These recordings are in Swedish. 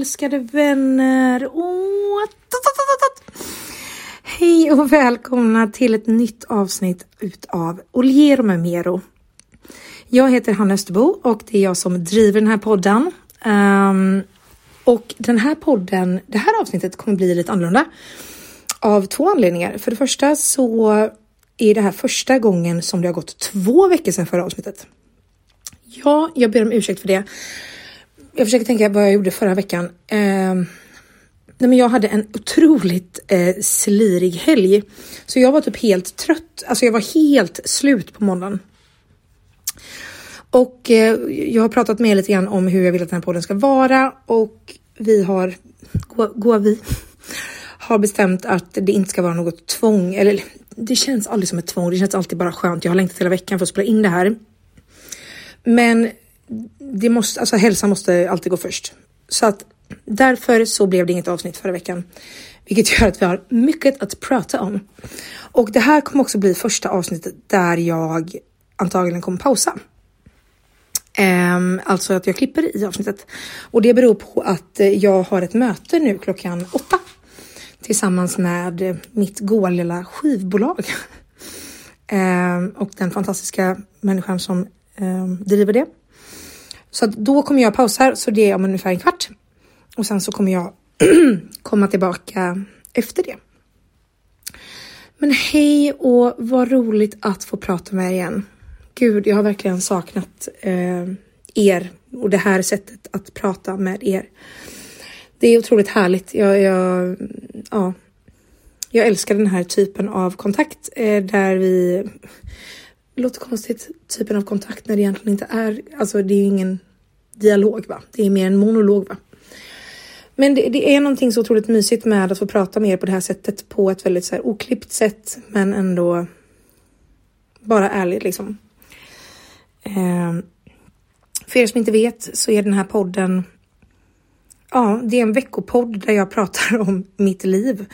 älskade vänner. Oh. Hej och välkomna till ett nytt avsnitt utav Oliero med Mero. Jag heter Hanna Österbo och det är jag som driver den här podden. Um, och den här podden, det här avsnittet kommer bli lite annorlunda av två anledningar. För det första så är det här första gången som det har gått två veckor sedan förra avsnittet. Ja, jag ber om ursäkt för det. Jag försöker tänka vad jag gjorde förra veckan. Eh, nej men jag hade en otroligt eh, slirig helg. Så jag var typ helt trött. Alltså jag var helt slut på måndagen. Och eh, jag har pratat med er lite grann om hur jag vill att den här podden ska vara och vi har, går vi, har bestämt att det inte ska vara något tvång. Eller det känns aldrig som ett tvång. Det känns alltid bara skönt. Jag har längtat hela veckan för att spela in det här. Men det måste, alltså hälsan måste alltid gå först. Så att därför så blev det inget avsnitt förra veckan. Vilket gör att vi har mycket att prata om. Och det här kommer också bli första avsnittet där jag antagligen kommer pausa. Um, alltså att jag klipper i avsnittet. Och det beror på att eh, jag har ett möte nu klockan åtta. Tillsammans med eh, mitt goa lilla skivbolag. um, och den fantastiska människan som um, driver det. Så då kommer jag pausa, så det är om ungefär en kvart. Och sen så kommer jag komma tillbaka efter det. Men hej och vad roligt att få prata med er igen. Gud, jag har verkligen saknat eh, er och det här sättet att prata med er. Det är otroligt härligt. Jag, jag, ja, jag älskar den här typen av kontakt eh, där vi det låter konstigt, typen av kontakt när det egentligen inte är, alltså det är ju ingen dialog va, det är mer en monolog va. Men det, det, är någonting så otroligt mysigt med att få prata med er på det här sättet på ett väldigt så här oklippt sätt men ändå bara ärligt liksom. Eh, för er som inte vet så är den här podden Ja, det är en veckopodd där jag pratar om mitt liv.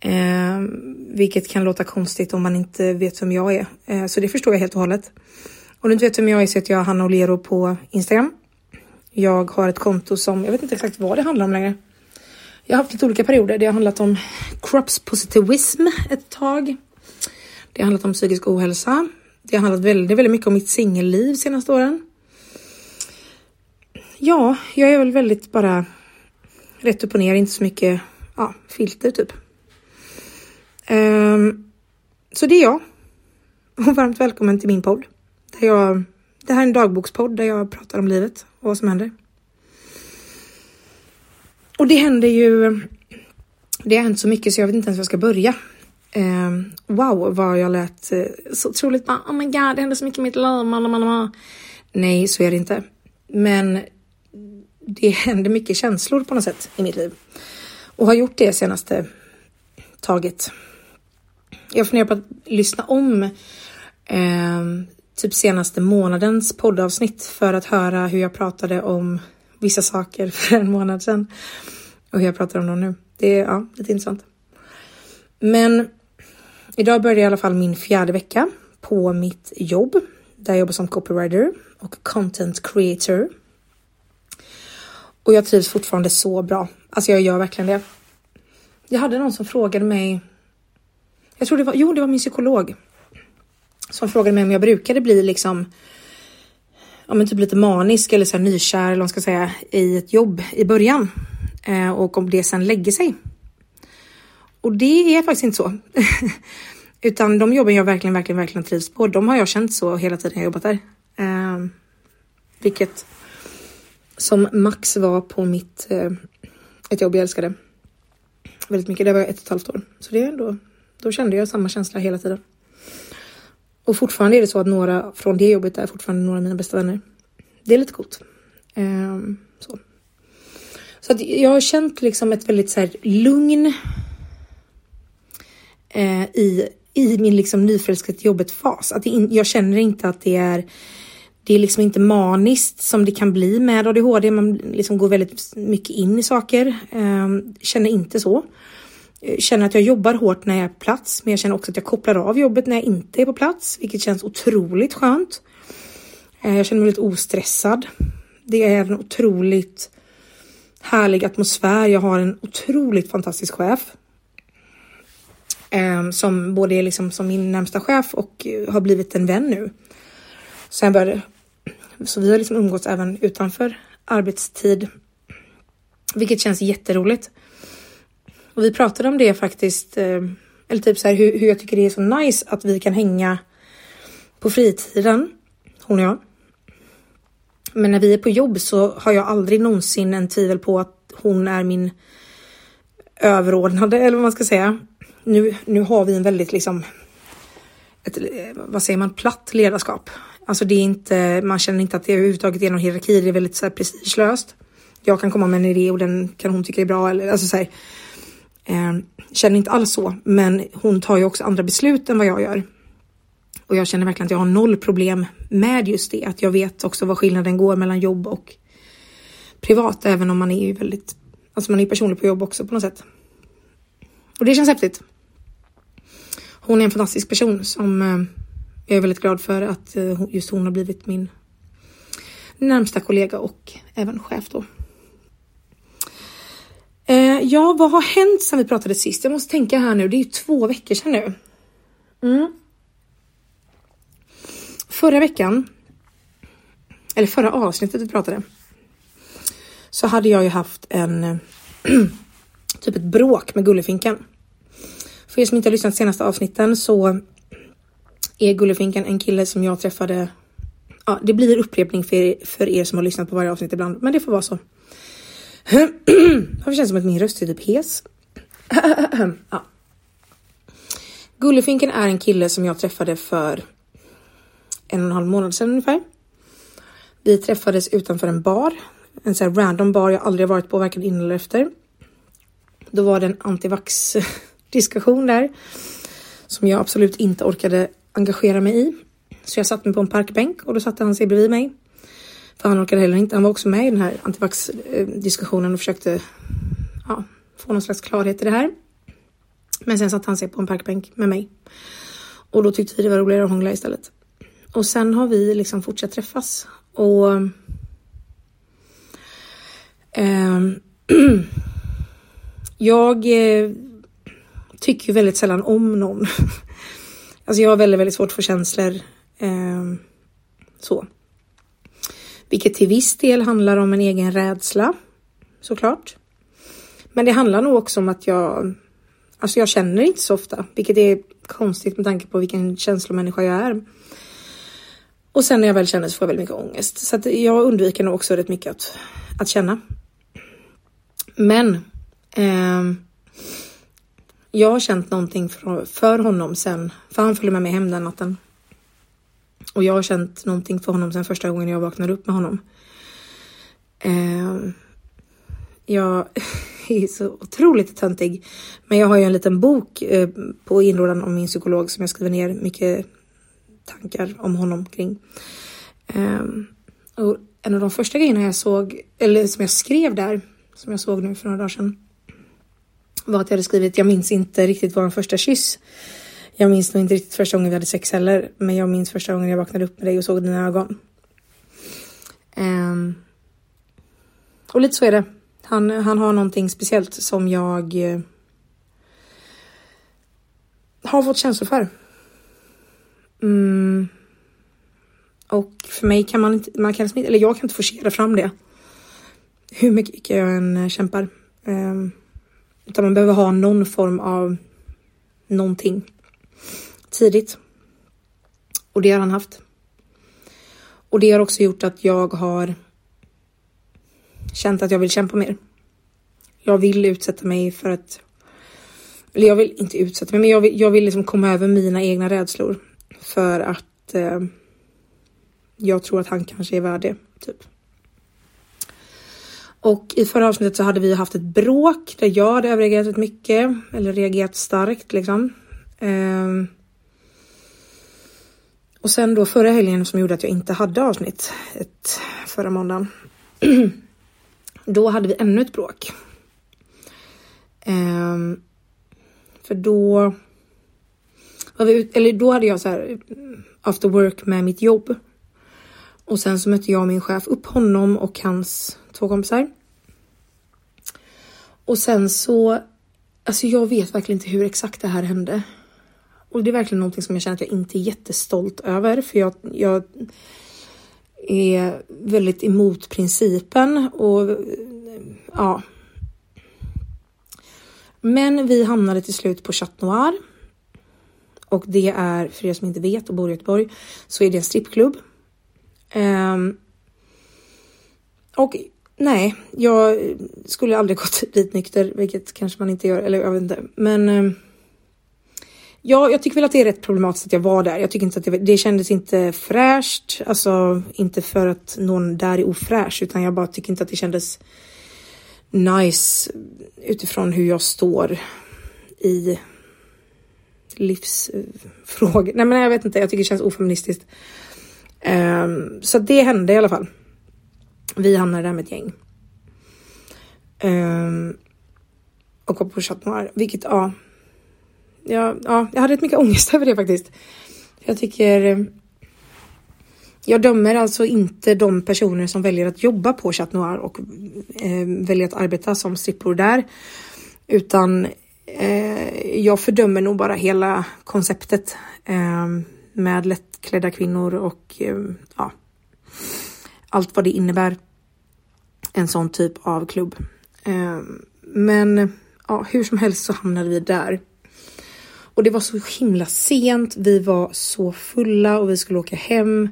Eh, vilket kan låta konstigt om man inte vet vem jag är. Eh, så det förstår jag helt och hållet. Om du inte vet vem jag är så heter jag Hanna Olero på Instagram. Jag har ett konto som, jag vet inte exakt vad det handlar om längre. Jag har haft lite olika perioder. Det har handlat om crops positivism ett tag. Det har handlat om psykisk ohälsa. Det har handlat väldigt, väldigt mycket om mitt singelliv senaste åren. Ja, jag är väl väldigt bara rätt upp och ner, inte så mycket ja, filter typ. Um, så det är jag. Och varmt välkommen till min podd. Där jag, det här är en dagbokspodd där jag pratar om livet och vad som händer. Och det händer ju. Det har hänt så mycket så jag vet inte ens var jag ska börja. Um, wow, vad jag lät eh, så otroligt bara, oh my god, det händer så mycket i mitt liv. Nej, så är det inte. Men det händer mycket känslor på något sätt i mitt liv och har gjort det senaste taget jag funderar på att lyssna om eh, typ senaste månadens poddavsnitt för att höra hur jag pratade om vissa saker för en månad sedan och hur jag pratar om dem nu. Det är ja, lite intressant. Men idag började i alla fall min fjärde vecka på mitt jobb där jag jobbar som copywriter och content creator. Och jag trivs fortfarande så bra. Alltså jag gör verkligen det. Jag hade någon som frågade mig jag tror det var, jo det var min psykolog som frågade mig om jag brukade bli liksom ja, men typ lite manisk eller så här nykär eller vad man ska säga i ett jobb i början eh, och om det sen lägger sig. Och det är faktiskt inte så. Utan de jobben jag verkligen, verkligen, verkligen trivs på, de har jag känt så hela tiden jag jobbat där. Eh, vilket som max var på mitt eh, ett jobb jag älskade väldigt mycket. Det var ett och ett halvt år, så det är ändå då kände jag samma känsla hela tiden. Och fortfarande är det så att några från det jobbet är fortfarande några av mina bästa vänner. Det är lite coolt. Um, så. så att jag har känt liksom ett väldigt så här lugn uh, i, i min liksom nyförälskat jobbet fas. Att in, jag känner inte att det är det är liksom inte maniskt som det kan bli med ADHD. Man liksom går väldigt mycket in i saker. Um, känner inte så. Eh, känner att jag jobbar hårt när jag är på plats, men jag känner också att jag kopplar av jobbet när jag inte är på plats, vilket känns otroligt skönt. Eh, jag känner mig lite ostressad. Det är en otroligt härlig atmosfär. Jag har en otroligt fantastisk chef. Eh, som både är liksom som min närmsta chef och har blivit en vän nu. Sen började, så vi har liksom umgåtts även utanför arbetstid. Vilket känns jätteroligt. Och vi pratade om det faktiskt, eh, eller typ så här hur, hur jag tycker det är så nice att vi kan hänga på fritiden, hon och jag. Men när vi är på jobb så har jag aldrig någonsin en tvivel på att hon är min överordnade eller vad man ska säga. Nu, nu har vi en väldigt liksom, ett, eh, vad säger man, platt ledarskap. Alltså det är inte, man känner inte att det överhuvudtaget är någon hierarki, det är väldigt så här prestigelöst. Jag kan komma med en idé och den kan hon tycka är bra eller alltså så här, eh, känner inte alls så, men hon tar ju också andra beslut än vad jag gör. Och jag känner verkligen att jag har noll problem med just det, att jag vet också vad skillnaden går mellan jobb och privat, även om man är ju väldigt, alltså man är personlig på jobb också på något sätt. Och det känns häftigt. Hon är en fantastisk person som ehm, jag är väldigt glad för att eh, just hon har blivit min närmsta kollega och även chef då. Eh, ja, vad har hänt sedan vi pratade sist? Jag måste tänka här nu. Det är ju två veckor sedan nu. Mm. Förra veckan, eller förra avsnittet vi pratade, så hade jag ju haft en typ ett bråk med Gullefinken. För er som inte har lyssnat senaste avsnitten så är Gullefinken en kille som jag träffade. Ja, det blir upprepning för er, för er som har lyssnat på varje avsnitt ibland, men det får vara så. Varför känns det som att min röst är typ hes? ja. Gullefinken är en kille som jag träffade för en och en halv månad sedan ungefär. Vi träffades utanför en bar, en sån här random bar jag aldrig varit på varken innan eller efter. Då var det en antivax diskussion där som jag absolut inte orkade engagera mig i. Så jag satte mig på en parkbänk och då satte han sig bredvid mig. För han orkade heller inte. Han var också med i den här antivax eh, diskussionen och försökte ja, få någon slags klarhet i det här. Men sen satte han sig på en parkbänk med mig. Och då tyckte vi det var roligare att hångla istället. Och sen har vi liksom fortsatt träffas. Och eh, jag eh, tycker ju väldigt sällan om någon. alltså jag har väldigt, väldigt svårt för känslor. Eh, så. Vilket till viss del handlar om en egen rädsla. Såklart. Men det handlar nog också om att jag, alltså jag känner inte så ofta, vilket är konstigt med tanke på vilken känslomänniska jag är. Och sen när jag väl känner så får jag väldigt mycket ångest. Så att jag undviker nog också rätt mycket att, att känna. Men eh, jag har känt någonting för, för honom sen, för han följde med mig hem den natten. Och jag har känt någonting för honom sen första gången jag vaknade upp med honom. Eh, jag är så otroligt töntig. Men jag har ju en liten bok eh, på inrådan om min psykolog som jag skriver ner mycket tankar om honom kring. Eh, och en av de första grejerna jag såg, eller som jag skrev där, som jag såg nu för några dagar sedan, var att jag hade skrivit, jag minns inte riktigt vår första kyss. Jag minns nog inte riktigt första gången vi hade sex heller, men jag minns första gången jag vaknade upp med dig och såg dina ögon. Um, och lite så är det. Han, han har någonting speciellt som jag uh, har fått känslor för. Mm. Och för mig kan man inte, man kan liksom inte, eller jag kan inte forcera fram det. Hur mycket jag än kämpar. Um, utan man behöver ha någon form av någonting tidigt. Och det har han haft. Och det har också gjort att jag har känt att jag vill kämpa mer. Jag vill utsätta mig för att, eller jag vill inte utsätta mig, men jag vill, jag vill liksom komma över mina egna rädslor för att eh, jag tror att han kanske är värd det, typ. Och i förra avsnittet så hade vi haft ett bråk där jag hade överreagerat mycket eller reagerat starkt liksom. Um, och sen då förra helgen som gjorde att jag inte hade avsnitt ett, förra måndagen. då hade vi ännu ett bråk. Um, för då var vi, eller då hade jag så här after work med mitt jobb. Och sen så mötte jag och min chef upp honom och hans två kompisar. och sen så, alltså jag vet verkligen inte hur exakt det här hände. Och det är verkligen någonting som jag känner att jag inte är jättestolt över, för jag, jag är väldigt emot principen och ja. Men vi hamnade till slut på Chat Noir. Och det är, för er som inte vet och bor i Göteborg, så är det en strippklubb. Um, och nej, jag skulle aldrig gått dit nykter, vilket kanske man inte gör, eller jag vet inte. Men um, Ja, jag tycker väl att det är rätt problematiskt att jag var där. Jag tycker inte att det, det kändes inte fräscht, alltså inte för att någon där är ofräsch, utan jag bara tycker inte att det kändes nice utifrån hur jag står i livsfrågor. Nej, men jag vet inte. Jag tycker det känns ofeministiskt. Um, så det hände i alla fall. Vi hamnade där med ett gäng. Um, och var på Chat Noir, vilket ja, jag, ja, jag hade rätt mycket ångest över det faktiskt. Jag tycker. Jag dömer alltså inte de personer som väljer att jobba på Chat Noir och eh, väljer att arbeta som strippor där, utan eh, jag fördömer nog bara hela konceptet eh, med lättklädda kvinnor och eh, ja, allt vad det innebär. En sån typ av klubb. Eh, men ja, hur som helst så hamnade vi där. Och det var så himla sent. Vi var så fulla och vi skulle åka hem.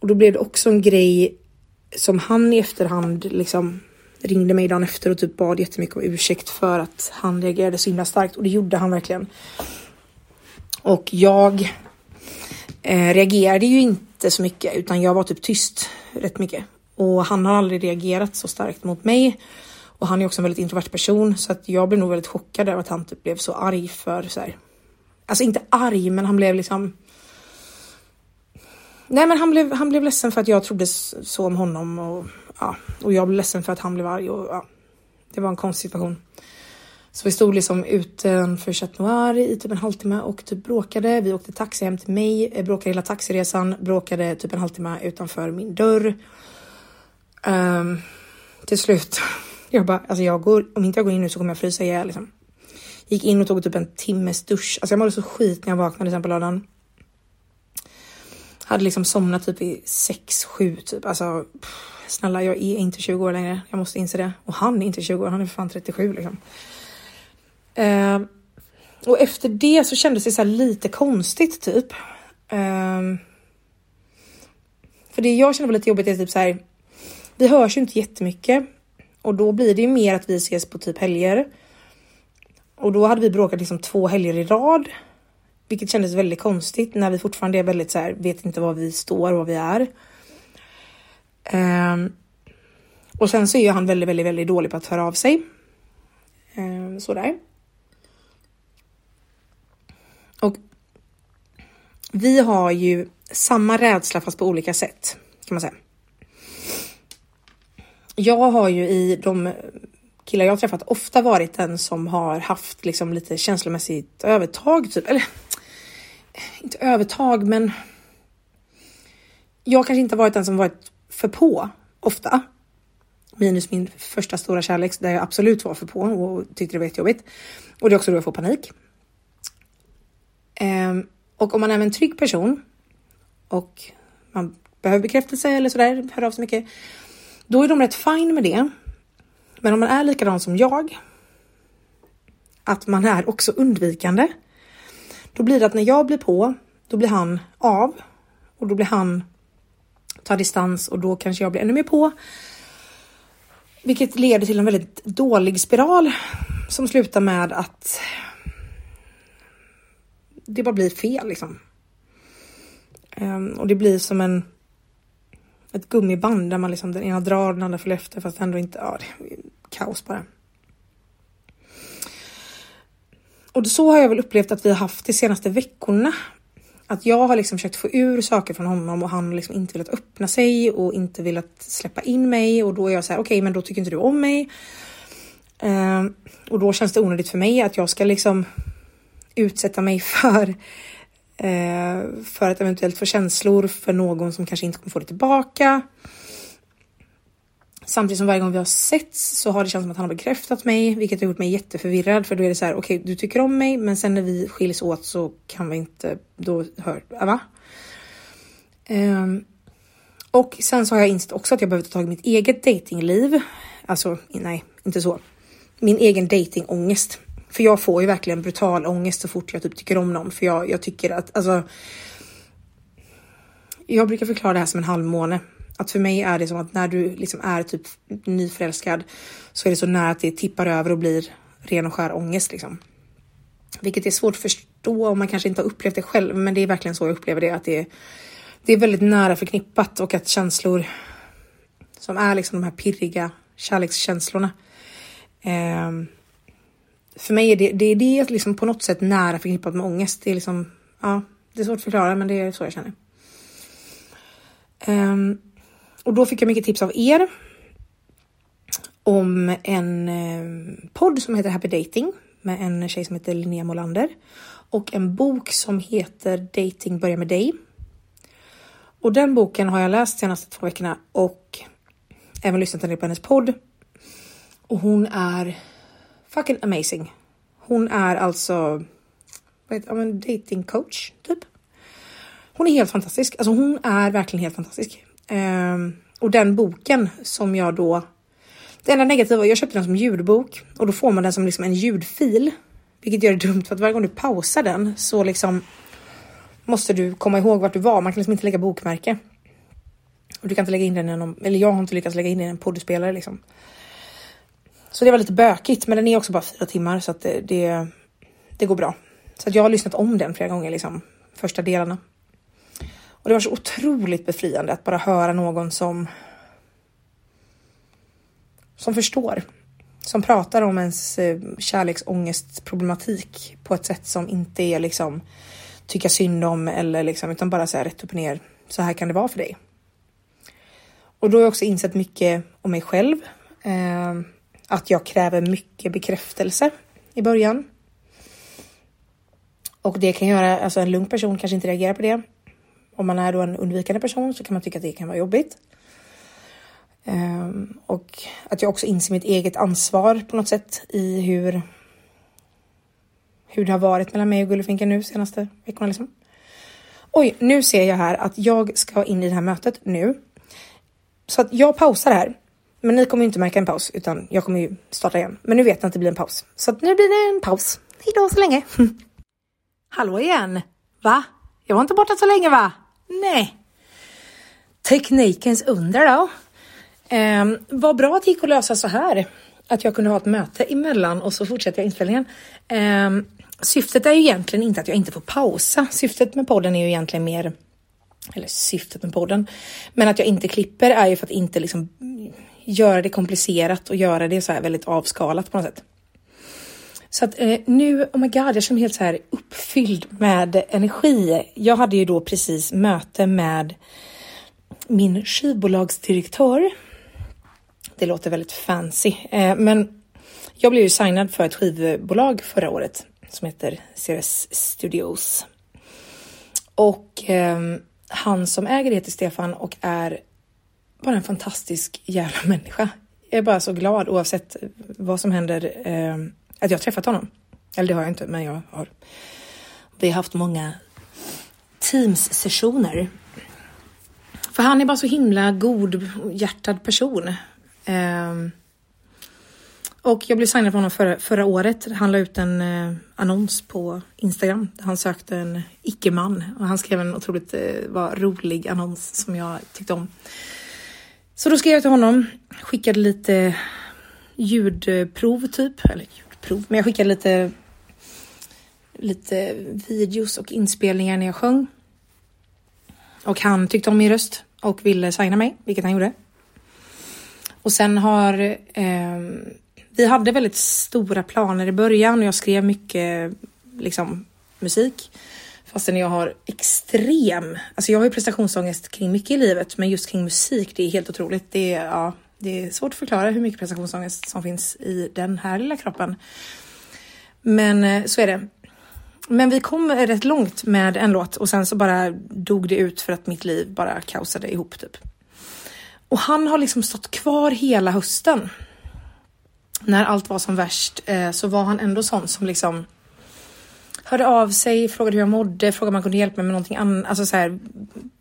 Och då blev det också en grej som han i efterhand liksom ringde mig dagen efter och typ bad jättemycket om ursäkt för att han reagerade så himla starkt och det gjorde han verkligen. Och jag eh, reagerade ju inte så mycket utan jag var typ tyst rätt mycket och han har aldrig reagerat så starkt mot mig. Och han är också en väldigt introvert person så att jag blev nog väldigt chockad över att han typ blev så arg för så här, Alltså inte arg, men han blev liksom. Nej, men han blev, han blev ledsen för att jag trodde så om honom och ja, och jag blev ledsen för att han blev arg och ja, det var en konstig situation. Så vi stod liksom utanför Chat Noir i typ en halvtimme och typ bråkade. Vi åkte taxi hem till mig, eh, bråkade hela taxiresan, bråkade typ en halvtimme utanför min dörr. Um, till slut, jag bara, alltså jag går, om inte jag går in nu så kommer jag frysa ihjäl liksom. Gick in och tog typ en timmes dusch. Alltså jag mådde så skit när jag vaknade sen på lördagen. Hade liksom somnat typ i 6-7 typ. Alltså pff, snälla, jag är inte 20 år längre. Jag måste inse det. Och han är inte 20 år, han är för fan 37 liksom. Eh, och efter det så kändes det så lite konstigt typ. Eh, för det jag känner var lite jobbigt är typ så här. Vi hörs ju inte jättemycket och då blir det ju mer att vi ses på typ helger. Och då hade vi bråkat liksom två helger i rad, vilket kändes väldigt konstigt när vi fortfarande är väldigt så här, vet inte var vi står, var vi är. Um, och sen så är han väldigt, väldigt, väldigt dålig på att höra av sig. Um, sådär. Och vi har ju samma rädsla fast på olika sätt kan man säga. Jag har ju i de killar jag träffat ofta varit den som har haft liksom lite känslomässigt övertag, typ. Eller inte övertag, men jag kanske inte varit den som varit för på ofta. Minus min första stora kärlek där jag absolut var för på och tyckte det var jättejobbigt. Och det är också då jag får panik. Ehm, och om man är en trygg person och man behöver bekräftelse eller sådär, hör av sig mycket. Då är de rätt fine med det. Men om man är likadan som jag, att man är också undvikande, då blir det att när jag blir på, då blir han av och då blir han ta distans och då kanske jag blir ännu mer på. Vilket leder till en väldigt dålig spiral som slutar med att det bara blir fel liksom. Ehm, och det blir som en ett gummiband där man liksom den ena drar den andra följer efter fast ändå inte, ja, det kaos bara. Och så har jag väl upplevt att vi har haft de senaste veckorna. Att jag har liksom försökt få ur saker från honom och han har liksom inte velat öppna sig och inte velat släppa in mig och då är jag så här, okej, okay, men då tycker inte du om mig. Eh, och då känns det onödigt för mig att jag ska liksom utsätta mig för eh, för att eventuellt få känslor för någon som kanske inte kommer få det tillbaka. Samtidigt som varje gång vi har setts så har det känts som att han har bekräftat mig, vilket har gjort mig jätteförvirrad för då är det så här, okej, okay, du tycker om mig, men sen när vi skiljs åt så kan vi inte, då hör, ah, va? Um, och sen så har jag insett också att jag behöver ta tag i mitt eget datingliv. Alltså, nej, inte så. Min egen datingångest. För jag får ju verkligen brutal ångest så fort jag typ tycker om någon. För jag, jag tycker att, alltså. Jag brukar förklara det här som en halvmåne. Att för mig är det som att när du liksom är typ nyförälskad så är det så nära att det tippar över och blir ren och skär ångest liksom. Vilket är svårt att förstå om man kanske inte har upplevt det själv, men det är verkligen så jag upplever det. Att det är, det är väldigt nära förknippat och att känslor som är liksom de här pirriga kärlekskänslorna. Eh, för mig är det, det, är det liksom på något sätt nära förknippat med ångest. Det är liksom, ja, det är svårt att förklara, men det är så jag känner. Um, och då fick jag mycket tips av er om en eh, podd som heter Happy Dating med en tjej som heter Linnea Molander och en bok som heter Dating börjar med dig. Och den boken har jag läst senaste två veckorna och även lyssnat en del på hennes podd. Och hon är fucking amazing. Hon är alltså vad heter, en dating coach typ. Hon är helt fantastisk. Alltså hon är verkligen helt fantastisk. Ehm, och den boken som jag då... Det enda negativa, jag köpte den som ljudbok och då får man den som liksom en ljudfil. Vilket gör det dumt för att varje gång du pausar den så liksom måste du komma ihåg vart du var. Man kan liksom inte lägga bokmärke. Och du kan inte lägga in den i någon, eller jag har inte lyckats lägga in den i en poddspelare liksom. Så det var lite bökigt, men den är också bara fyra timmar så att det, det, det går bra. Så att jag har lyssnat om den flera gånger, liksom första delarna. Och det var så otroligt befriande att bara höra någon som som förstår, som pratar om ens eh, kärleksångestproblematik på ett sätt som inte är liksom tycka synd om eller liksom, utan bara säga rätt upp och ner. Så här kan det vara för dig. Och då har jag också insett mycket om mig själv. Eh, att jag kräver mycket bekräftelse i början. Och det kan göra, alltså en lugn person kanske inte reagerar på det. Om man är då en undvikande person så kan man tycka att det kan vara jobbigt. Um, och att jag också inser mitt eget ansvar på något sätt i hur hur det har varit mellan mig och Gullefinken nu senaste veckorna liksom. Oj, nu ser jag här att jag ska in i det här mötet nu. Så att jag pausar här. Men ni kommer ju inte märka en paus utan jag kommer ju starta igen. Men nu vet ni att det blir en paus. Så att nu blir det en paus. Hejdå så länge. Hallå igen. Va? Jag var inte borta så länge va? Nej. Teknikens under då. Eh, vad bra att det gick att lösa så här. Att jag kunde ha ett möte emellan och så fortsätter jag inspelningen. Eh, syftet är ju egentligen inte att jag inte får pausa. Syftet med podden är ju egentligen mer eller syftet med podden, men att jag inte klipper är ju för att inte liksom göra det komplicerat och göra det så här väldigt avskalat på något sätt. Så att eh, nu, oh my god, jag känner mig helt så här uppfylld med energi. Jag hade ju då precis möte med min skivbolagsdirektör. Det låter väldigt fancy, eh, men jag blev ju signad för ett skivbolag förra året som heter CRS Studios. Och eh, han som äger det heter Stefan och är bara en fantastisk jävla människa. Jag är bara så glad oavsett vad som händer eh, att jag har träffat honom. Eller det har jag inte, men jag har. Vi har haft många Teams sessioner. För han är bara så himla godhjärtad person. Eh, och jag blev signad på honom förra, förra året. Han la ut en eh, annons på Instagram. Han sökte en icke-man och han skrev en otroligt eh, var rolig annons som jag tyckte om. Så då skrev jag till honom, skickade lite ljudprov typ, eller prov, men jag skickade lite lite videos och inspelningar när jag sjöng. Och han tyckte om min röst och ville signa mig, vilket han gjorde. Och sen har eh, vi hade väldigt stora planer i början och jag skrev mycket liksom musik. Fastän jag har extrem, alltså jag har ju prestationsångest kring mycket i livet, men just kring musik, det är helt otroligt. Det är, ja, det är svårt att förklara hur mycket prestationsångest som finns i den här lilla kroppen. Men eh, så är det. Men vi kom rätt långt med en låt och sen så bara dog det ut för att mitt liv bara kaosade ihop typ. Och han har liksom stått kvar hela hösten. När allt var som värst eh, så var han ändå sån som liksom hörde av sig, frågade hur jag mådde, frågade om han kunde hjälpa mig med någonting annat. Alltså så här,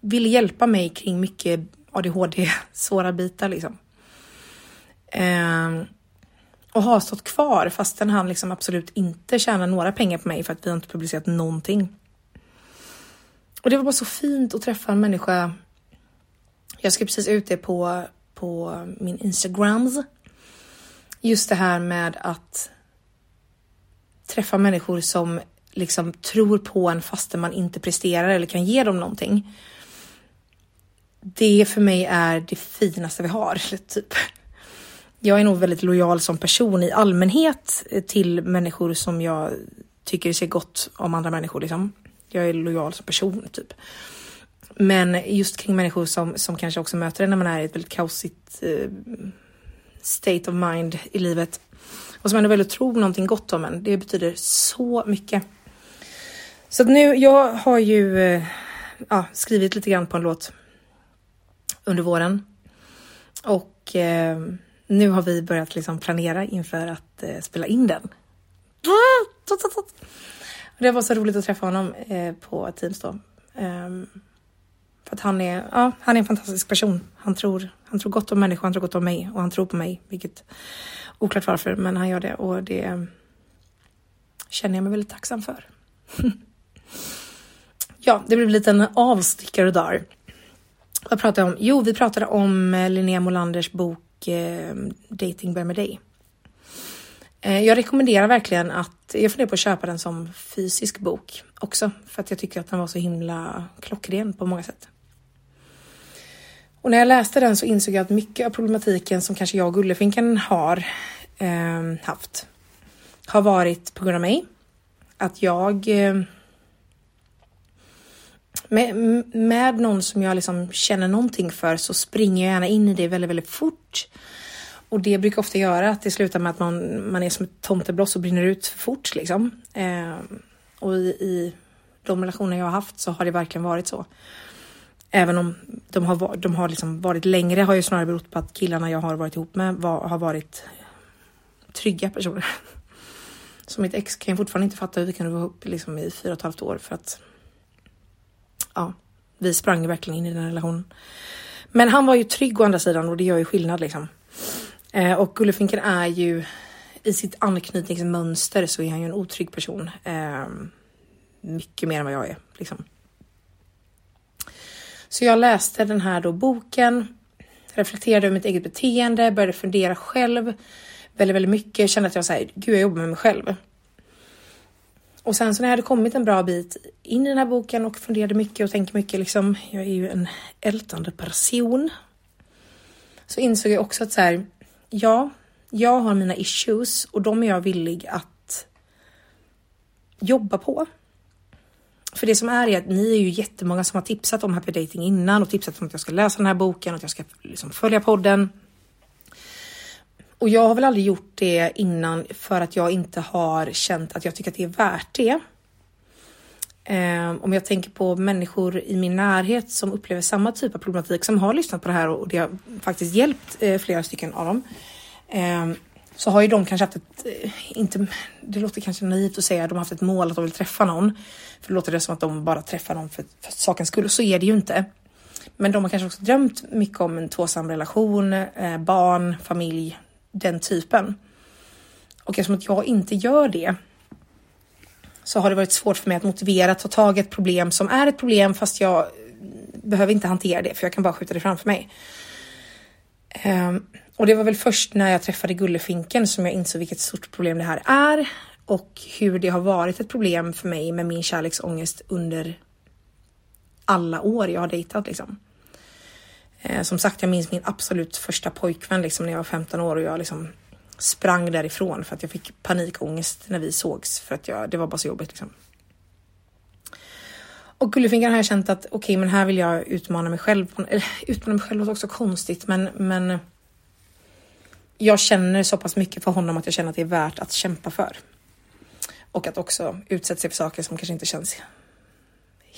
ville hjälpa mig kring mycket ADHD, svåra bitar liksom. Eh, och har stått kvar fastän han liksom absolut inte tjänar några pengar på mig för att vi har inte publicerat någonting. Och det var bara så fint att träffa en människa. Jag skrev precis ut det på, på min Instagrams. Just det här med att träffa människor som liksom tror på en fastän man inte presterar eller kan ge dem någonting. Det för mig är det finaste vi har, typ. Jag är nog väldigt lojal som person i allmänhet till människor som jag tycker ser gott om andra människor liksom. Jag är lojal som person typ. Men just kring människor som, som kanske också möter en när man är i ett väldigt kaosigt eh, state of mind i livet och som ändå väldigt tror någonting gott om en. Det betyder så mycket. Så nu, jag har ju eh, ja, skrivit lite grann på en låt under våren och eh, nu har vi börjat liksom planera inför att eh, spela in den. Det var så roligt att träffa honom eh, på Teams då. Um, för att han är, ja, han är en fantastisk person. Han tror, han tror gott om människor, han tror gott om mig och han tror på mig, vilket oklart varför, men han gör det och det känner jag mig väldigt tacksam för. ja, det blev en liten avstickare där. Vad pratade jag om? Jo, vi pratade om eh, Linnea Molanders bok eh, Dating börjar med dig. Eh, jag rekommenderar verkligen att, jag funderar på att köpa den som fysisk bok också, för att jag tycker att den var så himla klockren på många sätt. Och när jag läste den så insåg jag att mycket av problematiken som kanske jag och Gullefinken har eh, haft har varit på grund av mig. Att jag eh, med, med någon som jag liksom känner någonting för så springer jag gärna in i det väldigt, väldigt fort. Och det brukar ofta göra att det slutar med att man, man är som ett tomtebloss och brinner ut för fort liksom. Eh, och i, i de relationer jag har haft så har det verkligen varit så. Även om de har, de har liksom varit längre har ju snarare berott på att killarna jag har varit ihop med var, har varit trygga personer. Så mitt ex kan jag fortfarande inte fatta hur vi kunde vara ihop liksom i fyra och ett halvt år för att ja, vi sprang verkligen in i den relationen. Men han var ju trygg å andra sidan och det gör ju skillnad liksom. Eh, och Gullefinken är ju i sitt anknytningsmönster så är han ju en otrygg person. Eh, mycket mer än vad jag är liksom. Så jag läste den här då boken, reflekterade över mitt eget beteende, började fundera själv väldigt, väldigt mycket. Kände att jag säger, gud, jag jobbar med mig själv. Och sen så när jag hade kommit en bra bit in i den här boken och funderade mycket och tänkte mycket, liksom, jag är ju en ältande person. Så insåg jag också att så här, ja, jag har mina issues och de är jag villig att jobba på. För det som är är att ni är ju jättemånga som har tipsat om happy dating innan och tipsat om att jag ska läsa den här boken och att jag ska liksom följa podden. Och jag har väl aldrig gjort det innan för att jag inte har känt att jag tycker att det är värt det. Eh, om jag tänker på människor i min närhet som upplever samma typ av problematik som har lyssnat på det här och det har faktiskt hjälpt eh, flera stycken av dem. Eh, så har ju de kanske haft ett, inte, det låter kanske naivt att säga, de har haft ett mål att de vill träffa någon. För det låter det som att de bara träffar någon för, för sakens skull och så är det ju inte. Men de har kanske också drömt mycket om en tvåsam relation, barn, familj, den typen. Och eftersom att jag inte gör det så har det varit svårt för mig att motivera att ta tag i ett problem som är ett problem fast jag eh, behöver inte hantera det för jag kan bara skjuta det framför mig. Um, och det var väl först när jag träffade Gullefinken som jag insåg vilket stort problem det här är och hur det har varit ett problem för mig med min kärleksångest under alla år jag har dejtat liksom. Eh, som sagt, jag minns min absolut första pojkvän liksom när jag var 15 år och jag liksom sprang därifrån för att jag fick panikångest när vi sågs för att jag, det var bara så jobbigt liksom. Och Gullefingrar har jag känt att okej, okay, men här vill jag utmana mig själv. Eller utmana mig själv låter också konstigt, men, men jag känner så pass mycket för honom att jag känner att det är värt att kämpa för. Och att också utsätta sig för saker som kanske inte känns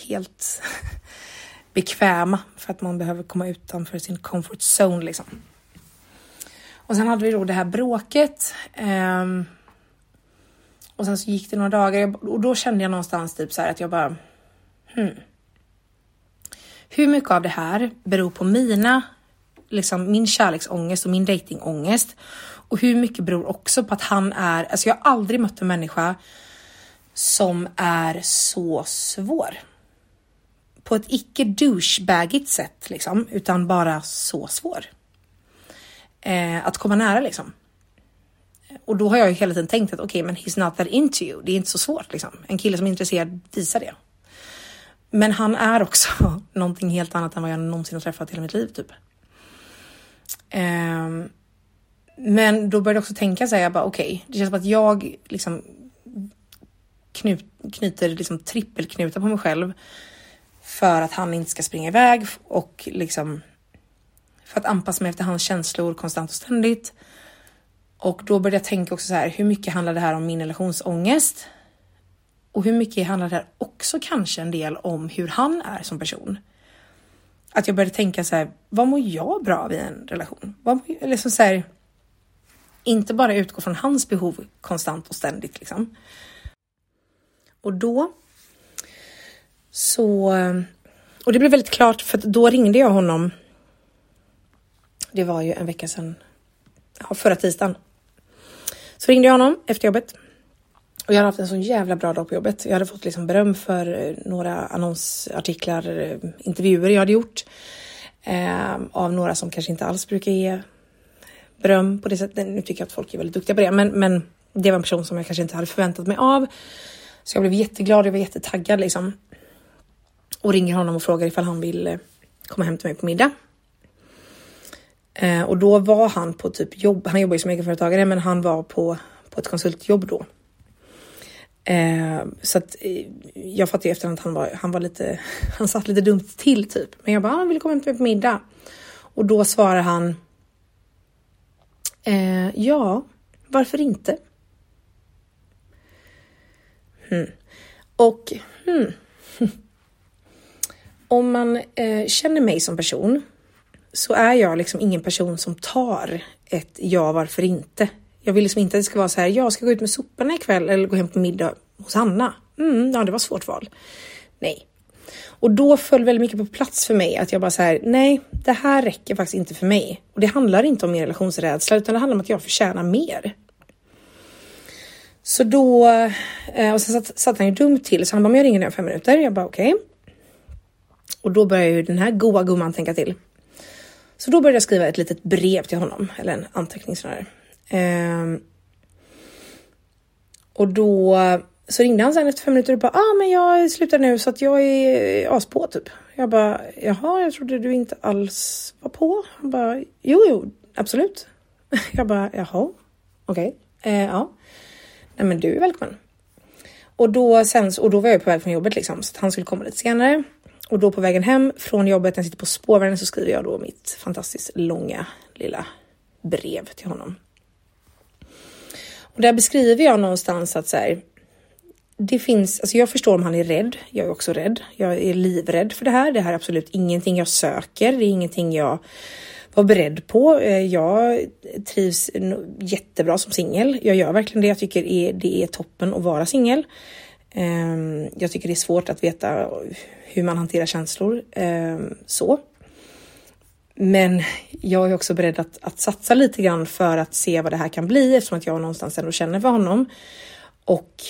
helt bekväma för att man behöver komma utanför sin comfort zone liksom. Och sen hade vi då det här bråket. Um, och sen så gick det några dagar och då kände jag någonstans typ så här att jag bara hmm. Hur mycket av det här beror på mina, liksom min kärleksångest och min datingångest och hur mycket beror också på att han är, alltså jag har aldrig mött en människa som är så svår. På ett icke douchebagigt sätt liksom, utan bara så svår. Eh, att komma nära liksom. Och då har jag ju hela tiden tänkt att okej, okay, men he's not that into you. Det är inte så svårt liksom. En kille som är intresserad visar det. Men han är också någonting helt annat än vad jag någonsin har träffat i hela mitt liv typ. Eh, men då började jag också tänka så här, jag bara okej, okay, det känns som att jag liksom knut, knyter liksom trippelknutar på mig själv för att han inte ska springa iväg och liksom för att anpassa mig efter hans känslor konstant och ständigt. Och då började jag tänka också så här, hur mycket handlar det här om min relationsångest? Och hur mycket handlar det här också kanske en del om hur han är som person? Att jag började tänka så här, vad mår jag bra av i en relation? Vad, liksom så här, inte bara utgå från hans behov konstant och ständigt liksom. Och då så, och det blev väldigt klart för då ringde jag honom. Det var ju en vecka sedan, ja, förra tisdagen. Så ringde jag honom efter jobbet och jag hade haft en så jävla bra dag på jobbet. Jag hade fått liksom beröm för eh, några annonsartiklar, eh, intervjuer jag hade gjort eh, av några som kanske inte alls brukar ge beröm på det sättet. Nu tycker jag att folk är väldigt duktiga på det, men, men det var en person som jag kanske inte hade förväntat mig av. Så jag blev jätteglad, jag var jättetaggad liksom. Och ringer honom och frågar ifall han vill eh, komma hem till mig på middag. Eh, och då var han på typ jobb, han jobbar ju som egenföretagare, men han var på, på ett konsultjobb då. Eh, så att eh, jag fattade ju efterhand att han var, han var lite, han satt lite dumt till typ. Men jag bara, ah, han vill komma hem till mig på middag. Och då svarar han. Eh, ja, varför inte? Hmm. Och hmm om man eh, känner mig som person så är jag liksom ingen person som tar ett ja, varför inte? Jag vill liksom inte att det ska vara så här, jag ska gå ut med soporna ikväll eller gå hem på middag hos Hanna. Mm, ja, det var svårt val. Nej. Och då föll väldigt mycket på plats för mig att jag bara så här, nej, det här räcker faktiskt inte för mig. Och det handlar inte om min relationsrädsla, utan det handlar om att jag förtjänar mer. Så då, eh, och sen satt, satt han ju dumt till, så han bara, men jag ringer dig om fem minuter. Jag bara okej. Okay. Och då börjar ju den här goa gumman tänka till. Så då började jag skriva ett litet brev till honom, eller en anteckning snarare. Um, och då så ringde han sen efter fem minuter och bara, ah men jag slutar nu så att jag är aspå typ. Jag bara, jaha, jag trodde du inte alls var på. Han bara, jo, jo, absolut. Jag bara, jaha, okej, okay. eh, ja. Nej men du är välkommen. Och då sen, och då var jag på väg från jobbet liksom, så att han skulle komma lite senare. Och då på vägen hem från jobbet, när jag sitter på spårvagnen så skriver jag då mitt fantastiskt långa lilla brev till honom. Och där beskriver jag någonstans att så här, det finns, alltså jag förstår om han är rädd. Jag är också rädd. Jag är livrädd för det här. Det här är absolut ingenting jag söker. Det är ingenting jag var beredd på. Eh, jag trivs jättebra som singel. Jag gör verkligen det. Jag tycker det är toppen att vara singel. Ehm, jag tycker det är svårt att veta hur man hanterar känslor ehm, så. Men jag är också beredd att, att satsa lite grann för att se vad det här kan bli eftersom att jag någonstans ändå känner för honom. Och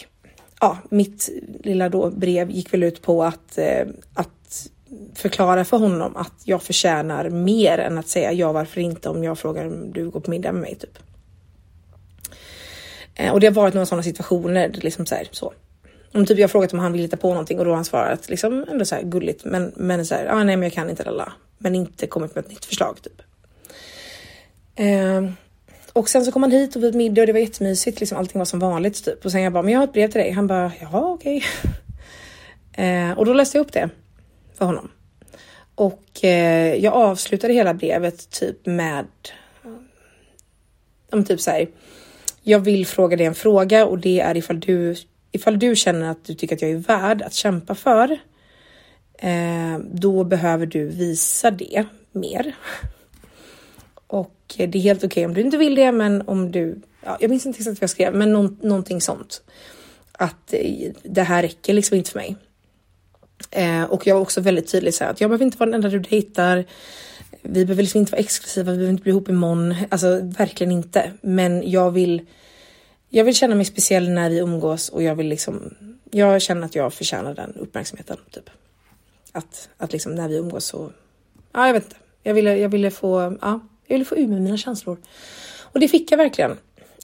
ja, mitt lilla då brev gick väl ut på att, eh, att förklara för honom att jag förtjänar mer än att säga ja, varför inte om jag frågar om du går på middag med mig typ. Eh, och det har varit några sådana situationer, liksom så här, så. Om typ jag frågat om han vill hitta på någonting och då har han svarat liksom ändå så här gulligt, men, men så här, ah, nej, men jag kan inte lalla, men inte kommit med ett nytt förslag typ. Eh, och sen så kom han hit och vi middag och det var jättemysigt, liksom allting var som vanligt typ. Och sen jag bara, men jag har ett brev till dig. Han bara, jaha okej. Okay. eh, och då läste jag upp det för honom. Och eh, jag avslutade hela brevet typ med om typ så här. Jag vill fråga dig en fråga och det är ifall du ifall du känner att du tycker att jag är värd att kämpa för eh, då behöver du visa det mer. Och det är helt okej okay om du inte vill det, men om du, ja, jag minns inte exakt vad jag skrev, men nå någonting sånt. Att eh, det här räcker liksom inte för mig. Eh, och jag var också väldigt tydlig så här, att jag behöver inte vara den enda du dejtar. Vi behöver liksom inte vara exklusiva, vi behöver inte bli ihop imorgon. Alltså verkligen inte. Men jag vill, jag vill känna mig speciell när vi umgås och jag vill liksom, jag känner att jag förtjänar den uppmärksamheten. Typ. Att, att liksom när vi umgås så, ja jag vet inte. Jag ville, jag ville få, ja, jag ville få ur mig mina känslor. Och det fick jag verkligen.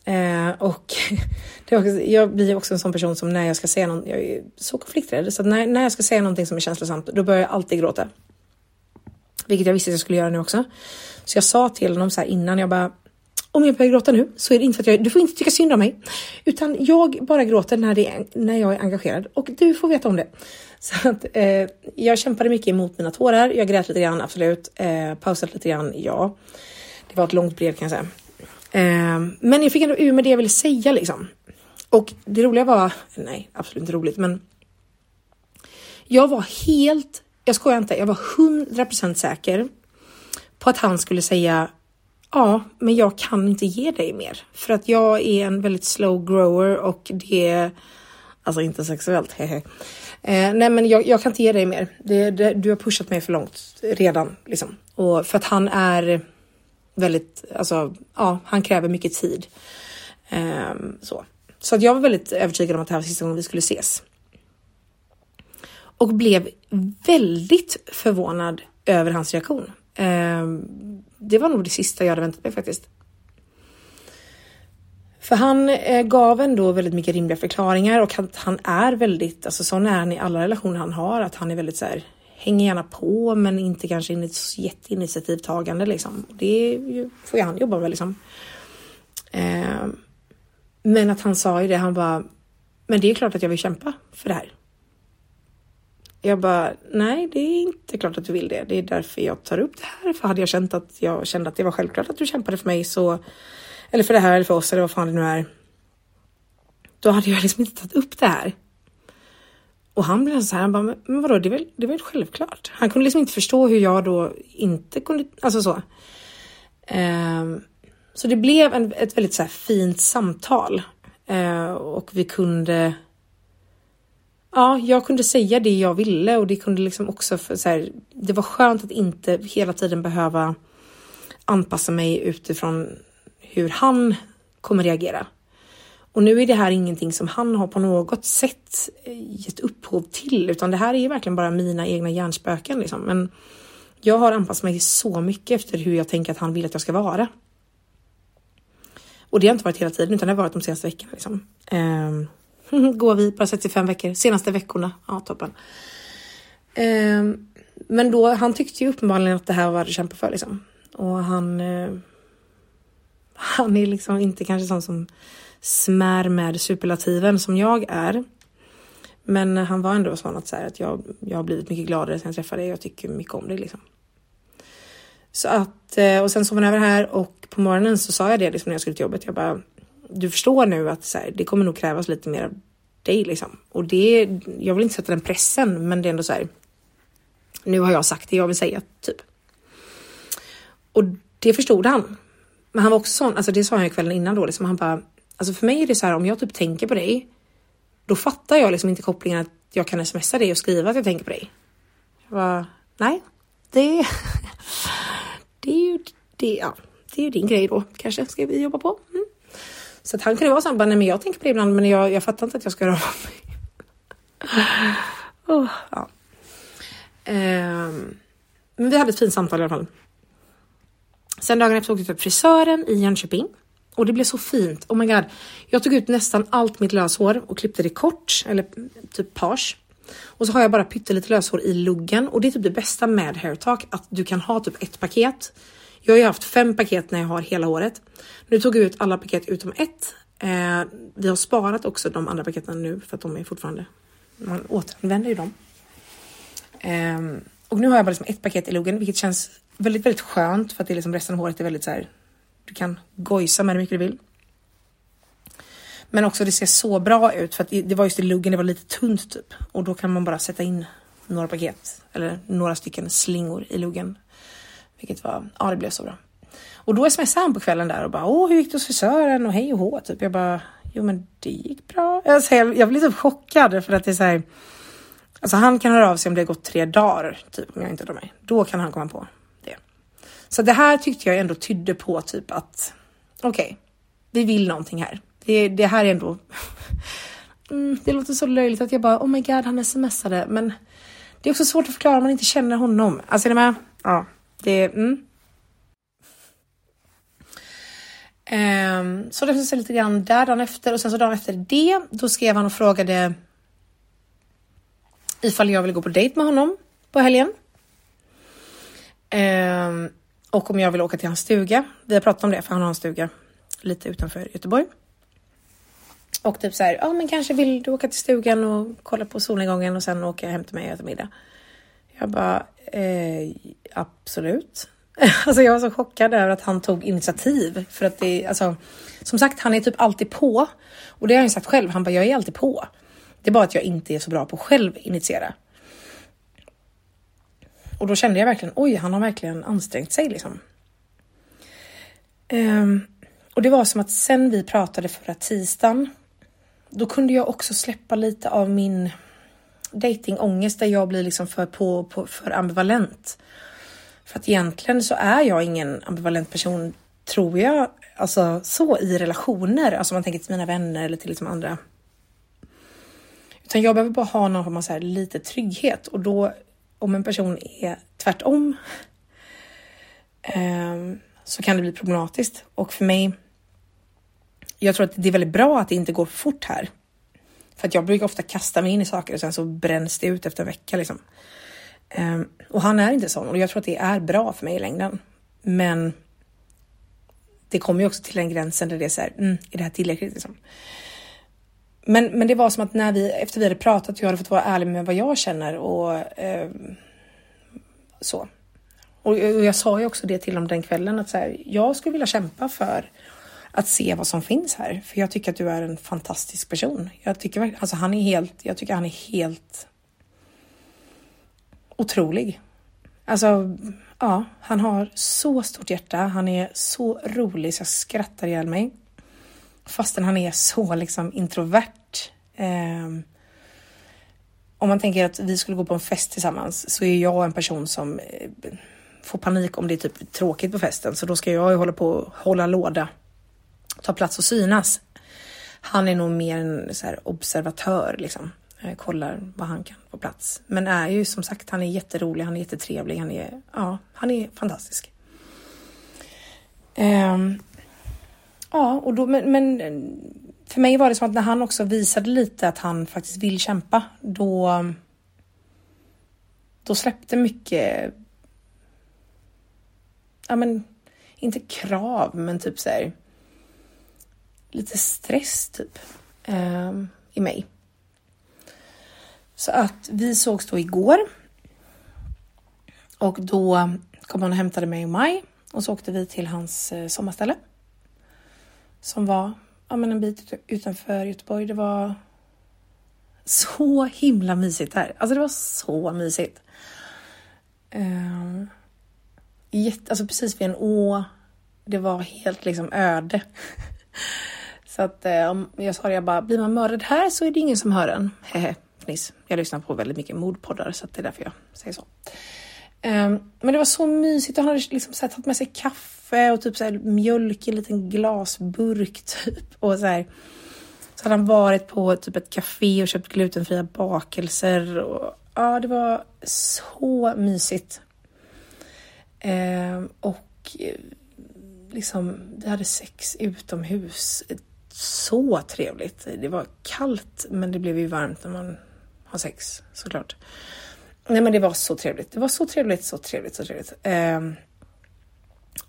Eh, och det också, jag blir också en sån person som när jag ska säga något, jag är så konflikträdd, så när, när jag ska säga någonting som är känslosamt, då börjar jag alltid gråta. Vilket jag visste att jag skulle göra nu också. Så jag sa till honom så här innan, jag bara, om jag börjar gråta nu så är det inte för att jag, du får inte tycka synd om mig, utan jag bara gråter när, det är, när jag är engagerad och du får veta om det. Så att eh, jag kämpade mycket emot mina tårar. Jag grät lite grann, absolut. Eh, pausat lite grann, ja. Det var ett långt brev kan jag säga. Eh, men jag fick ändå ur med det jag ville säga liksom. Och det roliga var, nej absolut inte roligt, men jag var helt, jag skojar inte, jag var 100% säker på att han skulle säga ja, men jag kan inte ge dig mer för att jag är en väldigt slow grower och det är alltså inte sexuellt. Hehe. Eh, nej, men jag, jag, kan inte ge dig mer. Det, det, du har pushat mig för långt redan liksom och för att han är väldigt, alltså, ja, han kräver mycket tid. Eh, så. så att jag var väldigt övertygad om att det här var sista gången vi skulle ses. Och blev väldigt förvånad över hans reaktion. Eh, det var nog det sista jag hade väntat mig faktiskt. För han eh, gav ändå väldigt mycket rimliga förklaringar och han, han är väldigt, alltså sån är han i alla relationer han har, att han är väldigt så här, hänger gärna på men inte kanske in ett jätteinitiativtagande liksom. Det får ju han jobba med liksom. Eh, men att han sa ju det, han bara, men det är klart att jag vill kämpa för det här. Jag bara, nej det är inte klart att du vill det. Det är därför jag tar upp det här. För hade jag känt att jag kände att det var självklart att du kämpade för mig så, eller för det här eller för oss eller vad fan det nu är. Då hade jag liksom inte tagit upp det här. Och han blev så här, han bara, men vadå, det är väl, det är väl självklart. Han kunde liksom inte förstå hur jag då inte kunde, alltså så. Um, så det blev en, ett väldigt så fint samtal uh, och vi kunde. Ja, jag kunde säga det jag ville och det kunde liksom också för, så här, Det var skönt att inte hela tiden behöva anpassa mig utifrån hur han kommer reagera. Och nu är det här ingenting som han har på något sätt eh, gett upphov till, utan det här är verkligen bara mina egna hjärnspöken. Liksom. Men jag har anpassat mig så mycket efter hur jag tänker att han vill att jag ska vara. Och det har inte varit hela tiden, utan det har varit de senaste veckorna. Liksom. Ehm, Går vi bara 65 veckor, senaste veckorna. Ja, toppen. Ehm, men då, han tyckte ju uppenbarligen att det här var värt att kämpa för liksom. Och han, eh, han är liksom inte kanske sån som smär med superlativen som jag är. Men han var ändå sån att, så att jag, jag har blivit mycket gladare sen jag träffade dig. Jag tycker mycket om dig liksom. Så att, eh, och sen sov han över här och på morgonen så sa jag det liksom när jag skulle till jobbet. Jag bara, du förstår nu att så här, det kommer nog krävas lite mer av dig liksom. Och det, jag vill inte sätta den pressen, men det är ändå så här. Nu har jag sagt det jag vill säga, typ. Och det förstod han. Men han var också sån, alltså det sa han ju kvällen innan då, liksom, han bara, Alltså för mig är det så här om jag typ tänker på dig, då fattar jag liksom inte kopplingen att jag kan smsa dig och skriva att jag tänker på dig. Jag bara, nej, det, det är ju det, ja, det är ju din grej då kanske ska vi jobba på. Mm. Så han kunde vara så nej men jag tänker på det ibland men jag, jag fattar inte att jag ska göra av mig. oh, ja. Um, men vi hade ett fint samtal i alla fall. Sen dagen efter åkte jag till frisören i Jönköping och det blev så fint. Oh my god. Jag tog ut nästan allt mitt löshår och klippte det kort eller typ page. Och så har jag bara pyttelite löshår i luggen och det är typ det bästa med hairtalk att du kan ha typ ett paket. Jag har ju haft fem paket när jag har hela håret. Nu tog vi ut alla paket utom ett. Eh, vi har sparat också de andra paketen nu för att de är fortfarande. Man återanvänder ju dem. Eh, och nu har jag bara liksom ett paket i luggen, vilket känns väldigt, väldigt skönt för att det är liksom resten av håret är väldigt så här du kan gojsa med hur mycket du vill. Men också det ser så bra ut för att det var just i luggen, det var lite tunt typ och då kan man bara sätta in några paket eller några stycken slingor i luggen. Vilket var, ja det blev så bra. Och då smsade han på kvällen där och bara åh hur gick det hos frisören och hej och hå typ. Jag bara jo men det gick bra. Alltså, jag, jag blev typ chockad för att det är så här. Alltså han kan höra av sig om det har gått tre dagar typ om jag inte drar mig. Då kan han komma på det. Så det här tyckte jag ändå tydde på typ att okej, okay, vi vill någonting här. Det, det här är ändå mm, det låter så löjligt att jag bara oh my god han smsade men det är också svårt att förklara om man inte känner honom. Alltså är ni med? Ja, det mm. Um, så det finns lite grann där dagen efter och sen så dagen efter det, då skrev han och frågade ifall jag ville gå på dejt med honom på helgen. Um, och om jag vill åka till hans stuga. Vi har pratat om det för han har en stuga lite utanför Göteborg. Och typ så här, ja men kanske vill du åka till stugan och kolla på solnedgången och sen åka hem till mig och äta middag. Jag bara, eh, absolut. Alltså jag var så chockad över att han tog initiativ för att det alltså som sagt, han är typ alltid på och det har han sagt själv. Han bara, jag är alltid på. Det är bara att jag inte är så bra på att själv initiera. Och då kände jag verkligen, oj, han har verkligen ansträngt sig liksom. Um, och det var som att sen vi pratade förra tisdagen, då kunde jag också släppa lite av min datingångest där jag blir liksom för på, på för ambivalent. För att egentligen så är jag ingen ambivalent person, tror jag, alltså så i relationer, alltså om man tänker till mina vänner eller till liksom andra. Utan jag behöver bara ha någon form av så här lite trygghet och då om en person är tvärtom eh, så kan det bli problematiskt och för mig. Jag tror att det är väldigt bra att det inte går fort här. För att jag brukar ofta kasta mig in i saker och sen så bränns det ut efter en vecka liksom. Ehm, och han är inte sån och jag tror att det är bra för mig i längden. Men det kommer ju också till den gränsen där det är så här, mm, är det här tillräckligt liksom? Men, men det var som att när vi, efter vi hade pratat och jag hade fått vara ärlig med vad jag känner och eh, så. Och, och, jag sa ju också det till dem den kvällen att så här, jag skulle vilja kämpa för att se vad som finns här. För jag tycker att du är en fantastisk person. Jag tycker alltså han är helt, jag tycker han är helt otrolig. Alltså, ja, han har så stort hjärta. Han är så rolig så jag skrattar ihjäl mig. Fastän han är så liksom introvert. Eh, om man tänker att vi skulle gå på en fest tillsammans så är jag en person som eh, får panik om det är typ tråkigt på festen. Så då ska jag ju hålla på och hålla låda, ta plats och synas. Han är nog mer en så här observatör liksom. Eh, kollar vad han kan få plats. Men är ju som sagt, han är jätterolig, han är jättetrevlig, han är, ja, han är fantastisk. Um, ja, och då, men, men för mig var det som att när han också visade lite att han faktiskt vill kämpa, då, då släppte mycket, ja men inte krav, men typ så här, lite stress typ um, i mig. Så att vi sågs då igår. Och då kom han och hämtade mig och Maj och så åkte vi till hans eh, sommarställe. Som var ja, men en bit utanför Göteborg. Det var så himla mysigt här. Alltså det var så mysigt. Uh, jätte, alltså precis vid en å. Det var helt liksom öde. så att uh, jag sa det, jag bara, blir man mördad här så är det ingen som hör en. fniss. Jag lyssnar på väldigt mycket mordpoddar så det är därför jag säger så. Um, men det var så mysigt. Han hade liksom så här, tagit med sig kaffe och typ så här, mjölk i en liten glasburk typ. Och så, här, så hade han varit på typ ett café och köpt glutenfria bakelser. Och, ja, det var så mysigt. Um, och eh, liksom, vi hade sex utomhus. Så trevligt. Det var kallt, men det blev ju varmt när man ha sex såklart. Nej men det var så trevligt. Det var så trevligt, så trevligt, så trevligt. Eh,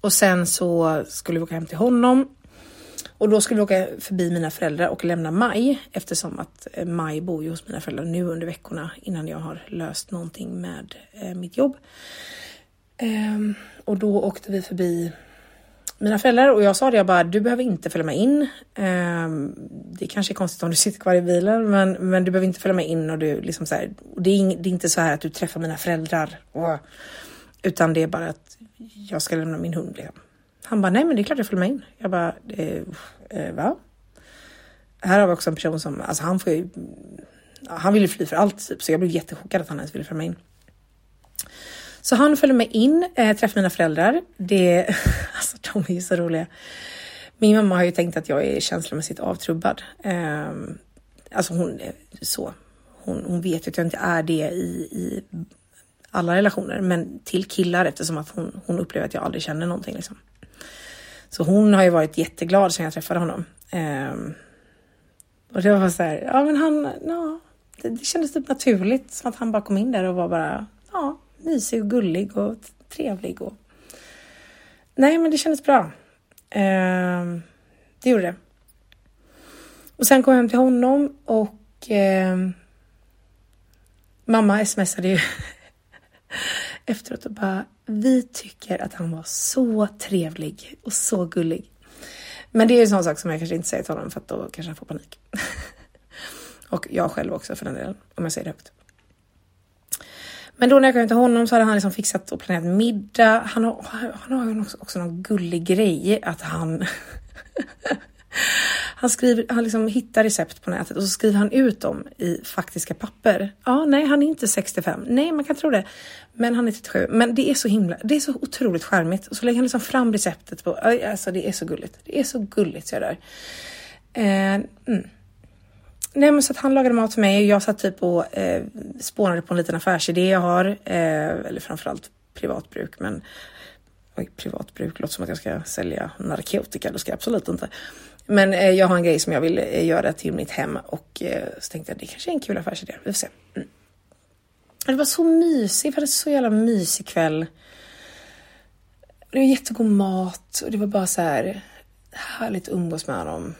och sen så skulle vi åka hem till honom. Och då skulle vi åka förbi mina föräldrar och lämna Maj eftersom att eh, Maj bor ju hos mina föräldrar nu under veckorna innan jag har löst någonting med eh, mitt jobb. Eh, och då åkte vi förbi mina föräldrar och jag sa det, jag bara, du behöver inte följa med in. Ehm, det kanske är konstigt om du sitter kvar i bilen, men, men du behöver inte följa med in och du liksom så här, det, är, det är inte så här att du träffar mina föräldrar. Och, utan det är bara att jag ska lämna min hund. Liksom. Han bara, nej men det är klart jag följer med in. Jag bara, eh, va? Här har vi också en person som, alltså han får ju, han vill ju fly för allt typ, så jag blev jättechockad att han ens ville följa med in. Så han följer med in, eh, träffar mina föräldrar. Det, alltså de är ju så roliga. Min mamma har ju tänkt att jag är känslomässigt avtrubbad. Eh, alltså hon, eh, så. Hon, hon vet ju att jag inte är det i, i alla relationer, men till killar eftersom att hon, hon upplever att jag aldrig känner någonting. Liksom. Så hon har ju varit jätteglad sen jag träffade honom. Eh, och det var så här, ja men han, ja, det, det kändes typ naturligt som att han bara kom in där och var bara, ja, mysig och gullig och trevlig. Och... Nej, men det kändes bra. Eh, det gjorde det. Och sen kom jag hem till honom och eh, mamma smsade ju efteråt och bara vi tycker att han var så trevlig och så gullig. Men det är en sån sak som jag kanske inte säger till honom för att då kanske han får panik. och jag själv också för den delen, om jag säger det högt. Men då när jag kom till honom så hade han liksom fixat och planerat middag. Han har, han har ju också, också någon gullig grej att han Han, skriver, han liksom hittar recept på nätet och så skriver han ut dem i faktiska papper. Ja, nej, han är inte 65. Nej, man kan tro det. Men han är 37. Men det är så himla, det är så otroligt charmigt. Och så lägger han liksom fram receptet på, alltså det är så gulligt. Det är så gulligt så jag dör. Eh, mm. Nej men så att han lagade mat för mig och jag satt typ och eh, spånade på en liten affärsidé jag har. Eh, eller framförallt privatbruk men oj, privatbruk låter som att jag ska sälja narkotika, det ska jag absolut inte. Men eh, jag har en grej som jag vill eh, göra till mitt hem och eh, så tänkte jag det kanske är en kul affärsidé. Vi får se. Mm. Det var så mysigt, vi hade så jävla mysig kväll. Det var jättegod mat och det var bara så här härligt att umgås med honom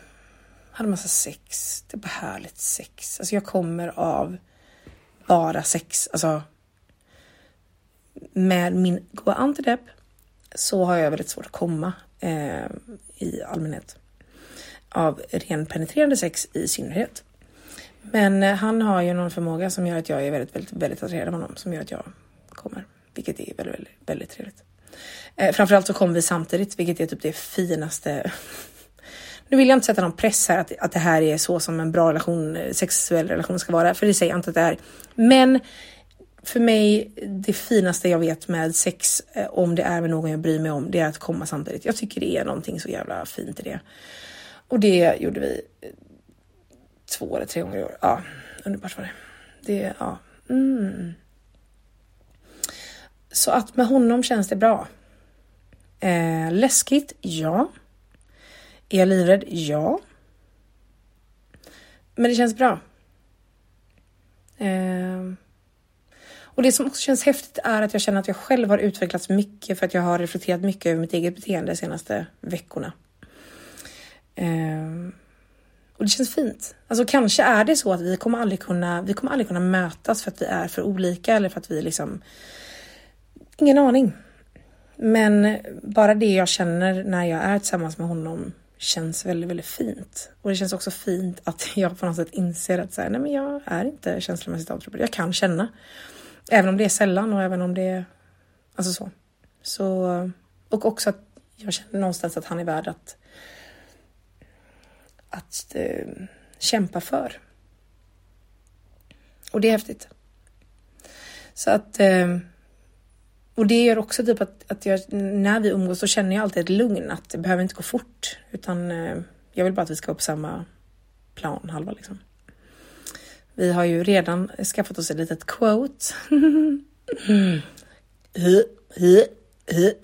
hade massa sex. Det var härligt sex. Alltså jag kommer av bara sex. Alltså med min goa antidepp så har jag väldigt svårt att komma eh, i allmänhet. Av ren penetrerande sex i synnerhet. Men eh, han har ju någon förmåga som gör att jag är väldigt, väldigt, väldigt attraherad av honom. Som gör att jag kommer. Vilket är väldigt, väldigt, väldigt trevligt. Eh, framförallt så kommer vi samtidigt, vilket är typ det finaste nu vill jag inte sätta någon press här att, att det här är så som en bra relation, eh, sexuell relation ska vara, för det säger jag inte att det är. Men för mig, det finaste jag vet med sex, eh, om det är med någon jag bryr mig om, det är att komma samtidigt. Jag tycker det är någonting så jävla fint i det. Och det gjorde vi eh, två eller tre gånger i år. Ja, underbart var det. Det, ja. Mm. Så att med honom känns det bra. Eh, läskigt? Ja. Är jag livrädd? Ja. Men det känns bra. Eh. Och det som också känns häftigt är att jag känner att jag själv har utvecklats mycket för att jag har reflekterat mycket över mitt eget beteende de senaste veckorna. Eh. Och det känns fint. Alltså kanske är det så att vi kommer aldrig kunna, vi kommer aldrig kunna mötas för att vi är för olika eller för att vi liksom... Ingen aning. Men bara det jag känner när jag är tillsammans med honom känns väldigt, väldigt fint. Och det känns också fint att jag på något sätt inser att så här, nej men jag är inte känslomässigt avtrubbad. Jag kan känna. Även om det är sällan och även om det är alltså så. så och också att jag känner någonstans att han är värd att att eh, kämpa för. Och det är häftigt. Så att eh, och det gör också typ att, att jag, när vi umgås så känner jag alltid ett lugn att det behöver inte gå fort utan eh, jag vill bara att vi ska vara på samma plan halva liksom. Vi har ju redan skaffat oss ett litet quote.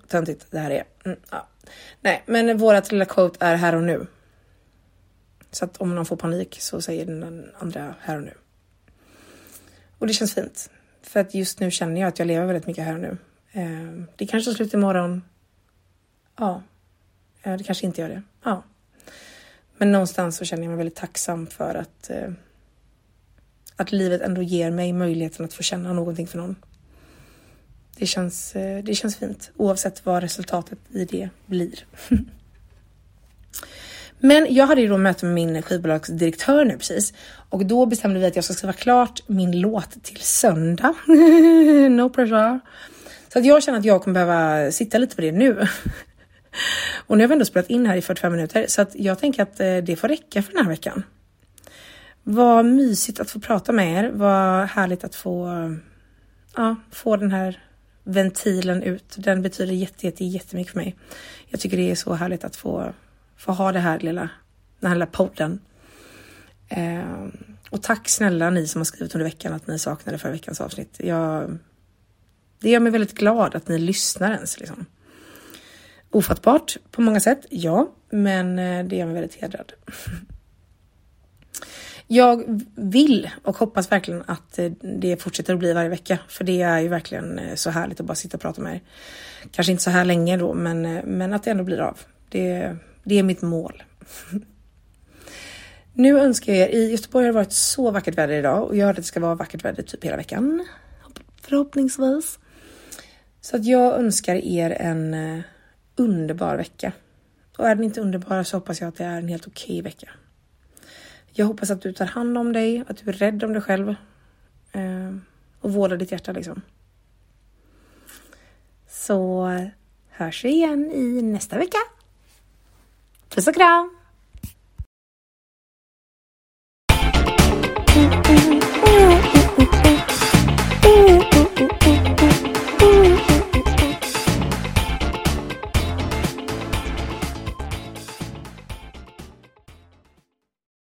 Töntigt det här är. Mm, ja. Nej, men vårat lilla quote är här och nu. Så att om någon får panik så säger den andra här och nu. Och det känns fint. För att just nu känner jag att jag lever väldigt mycket här och nu. Eh, det kanske tar slut imorgon. Ja, det kanske inte gör det. Ja. Men någonstans så känner jag mig väldigt tacksam för att eh, att livet ändå ger mig möjligheten att få känna någonting för någon. det känns, eh, det känns fint oavsett vad resultatet i det blir. Men jag hade ju då möte med min skivbolagsdirektör nu precis och då bestämde vi att jag ska skriva klart min låt till söndag. no pressure. Så att jag känner att jag kommer behöva sitta lite på det nu. och nu har vi ändå spelat in här i 45 minuter så att jag tänker att eh, det får räcka för den här veckan. Vad mysigt att få prata med er. Vad härligt att få, ja, få den här ventilen ut. Den betyder jätte, jätte, jättemycket för mig. Jag tycker det är så härligt att få, få ha det här lilla, den här lilla podden. Eh, och tack snälla ni som har skrivit under veckan att ni saknade förra veckans avsnitt. Jag, det gör mig väldigt glad att ni lyssnar ens. Liksom. Ofattbart på många sätt, ja, men eh, det gör mig väldigt hedrad. Jag vill och hoppas verkligen att eh, det fortsätter att bli varje vecka, för det är ju verkligen eh, så härligt att bara sitta och prata med er. Kanske inte så här länge då, men, men att det ändå blir av. Det, det är mitt mål. Nu önskar jag er, i Göteborg har det varit så vackert väder idag och jag hörde att det ska vara vackert väder typ hela veckan. Förhoppningsvis. Så att jag önskar er en eh, underbar vecka. Och är den inte underbar så hoppas jag att det är en helt okej okay vecka. Jag hoppas att du tar hand om dig, att du är rädd om dig själv eh, och vårdar ditt hjärta liksom. Så eh, hörs vi igen i nästa vecka. Puss och kram!